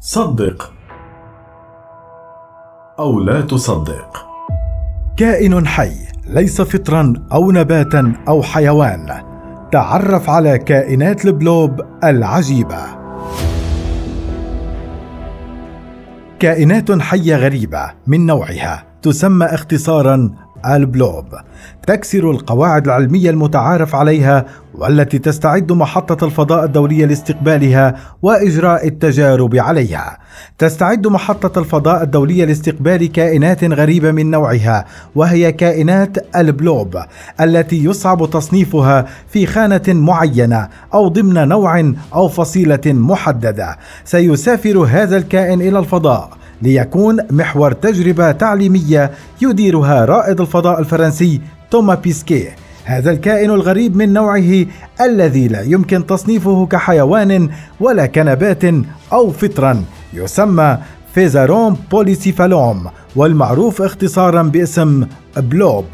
صدق أو لا تصدق. كائن حي ليس فطرا أو نباتا أو حيوان. تعرف على كائنات البلوب العجيبة. كائنات حية غريبة من نوعها تسمى اختصارا البلوب. تكسر القواعد العلمية المتعارف عليها والتي تستعد محطة الفضاء الدولية لاستقبالها وإجراء التجارب عليها. تستعد محطة الفضاء الدولية لاستقبال كائنات غريبة من نوعها وهي كائنات البلوب التي يصعب تصنيفها في خانة معينة أو ضمن نوع أو فصيلة محددة. سيسافر هذا الكائن إلى الفضاء. ليكون محور تجربة تعليمية يديرها رائد الفضاء الفرنسي توما بيسكي. هذا الكائن الغريب من نوعه الذي لا يمكن تصنيفه كحيوان ولا كنبات أو فطرا يسمى فيزارون بوليسيفالوم والمعروف اختصارا باسم بلوب.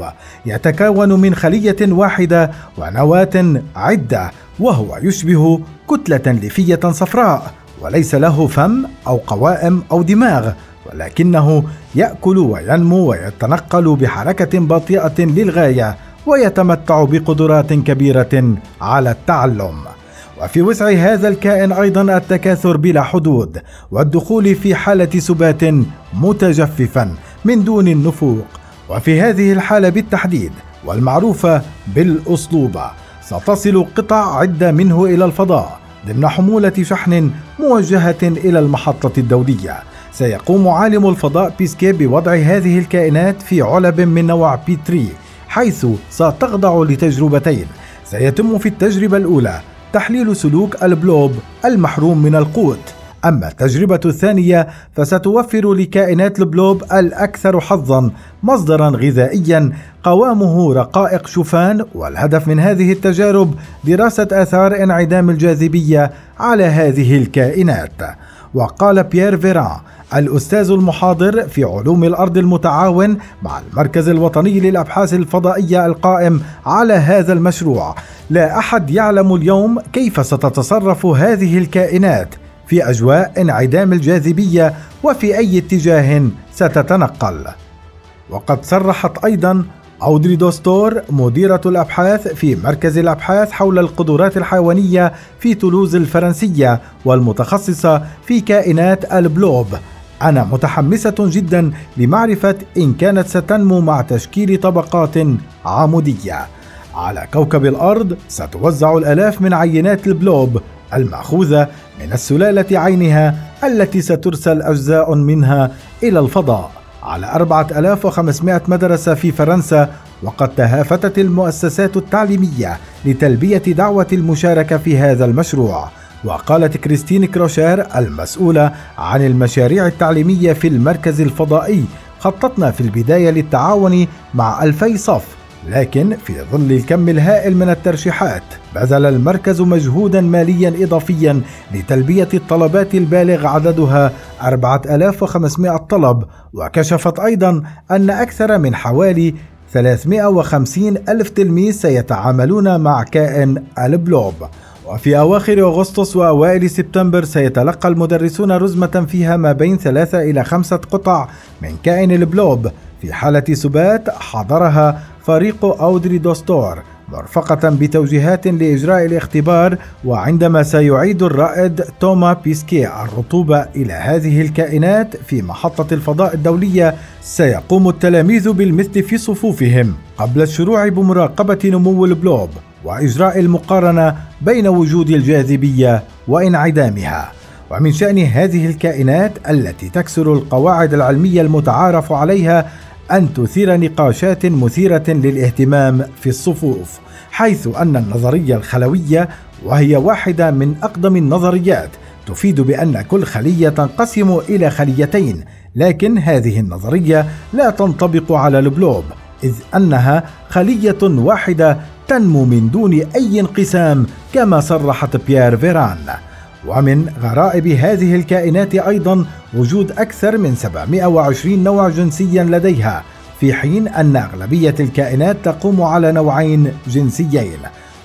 يتكون من خلية واحدة ونواة عدة وهو يشبه كتلة ليفية صفراء. وليس له فم أو قوائم أو دماغ ولكنه يأكل وينمو ويتنقل بحركة بطيئة للغاية ويتمتع بقدرات كبيرة على التعلم. وفي وسع هذا الكائن أيضا التكاثر بلا حدود والدخول في حالة سبات متجففا من دون النفوق. وفي هذه الحالة بالتحديد والمعروفه بالاسلوبه ستصل قطع عدة منه إلى الفضاء. ضمن حمولة شحن موجهة إلى المحطة الدولية. سيقوم عالم الفضاء بيسكي بوضع هذه الكائنات في علب من نوع بي 3 حيث ستخضع لتجربتين. سيتم في التجربة الأولى تحليل سلوك البلوب المحروم من القوت. أما التجربة الثانية فستوفر لكائنات البلوب الأكثر حظا مصدرا غذائيا قوامه رقائق شوفان والهدف من هذه التجارب دراسة آثار انعدام الجاذبية على هذه الكائنات. وقال بيير فيران الأستاذ المحاضر في علوم الأرض المتعاون مع المركز الوطني للأبحاث الفضائية القائم على هذا المشروع لا أحد يعلم اليوم كيف ستتصرف هذه الكائنات. في أجواء انعدام الجاذبية وفي أي اتجاه ستتنقل. وقد صرحت أيضا أودري دوستور مديرة الأبحاث في مركز الأبحاث حول القدرات الحيوانية في تولوز الفرنسية والمتخصصة في كائنات البلوب. أنا متحمسة جدا لمعرفة إن كانت ستنمو مع تشكيل طبقات عمودية. على كوكب الأرض ستوزع الآلاف من عينات البلوب المأخوذة من السلالة عينها التي سترسل أجزاء منها إلى الفضاء على 4500 مدرسة في فرنسا وقد تهافتت المؤسسات التعليمية لتلبية دعوة المشاركة في هذا المشروع. وقالت كريستين كروشير المسؤولة عن المشاريع التعليمية في المركز الفضائي خططنا في البداية للتعاون مع ألفي صف. لكن في ظل الكم الهائل من الترشيحات بذل المركز مجهودا ماليا إضافيا لتلبية الطلبات البالغ عددها 4500 طلب وكشفت أيضا أن أكثر من حوالي 350 ألف تلميذ سيتعاملون مع كائن البلوب. وفي أواخر أغسطس وأوائل سبتمبر سيتلقى المدرسون رزمة فيها ما بين ثلاثة إلى خمسة قطع من كائن البلوب. في حالة سبات حضرها فريق أودري دوستور مرفقة بتوجيهات لإجراء الاختبار وعندما سيعيد الرائد توما بيسكي الرطوبة إلى هذه الكائنات في محطة الفضاء الدولية سيقوم التلاميذ بالمثل في صفوفهم. قبل الشروع بمراقبة نمو البلوب وإجراء المقارنة بين وجود الجاذبية وانعدامها. ومن شأن هذه الكائنات التي تكسر القواعد العلمية المتعارف عليها أن تثير نقاشات مثيرة للاهتمام في الصفوف حيث أن النظرية الخلوية وهي واحدة من أقدم النظريات تفيد بأن كل خلية تنقسم إلى خليتين لكن هذه النظرية لا تنطبق على البلوب إذ أنها خلية واحدة تنمو من دون أي انقسام كما صرحت بيير فيران. ومن غرائب هذه الكائنات أيضا وجود أكثر من 720 نوع جنسيا لديها في حين أن أغلبية الكائنات تقوم على نوعين جنسيين.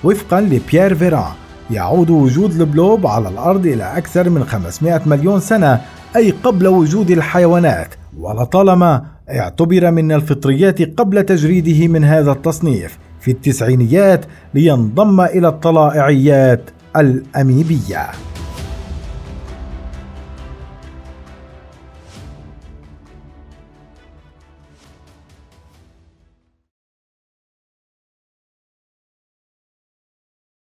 وفقا لبيير فيران يعود وجود البلوب على الأرض إلى أكثر من 500 مليون سنة أي قبل وجود الحيوانات. ولطالما اعتبر من الفطريات قبل تجريده من هذا التصنيف في التسعينيات لينضم إلى الطلائعيات الأميبية.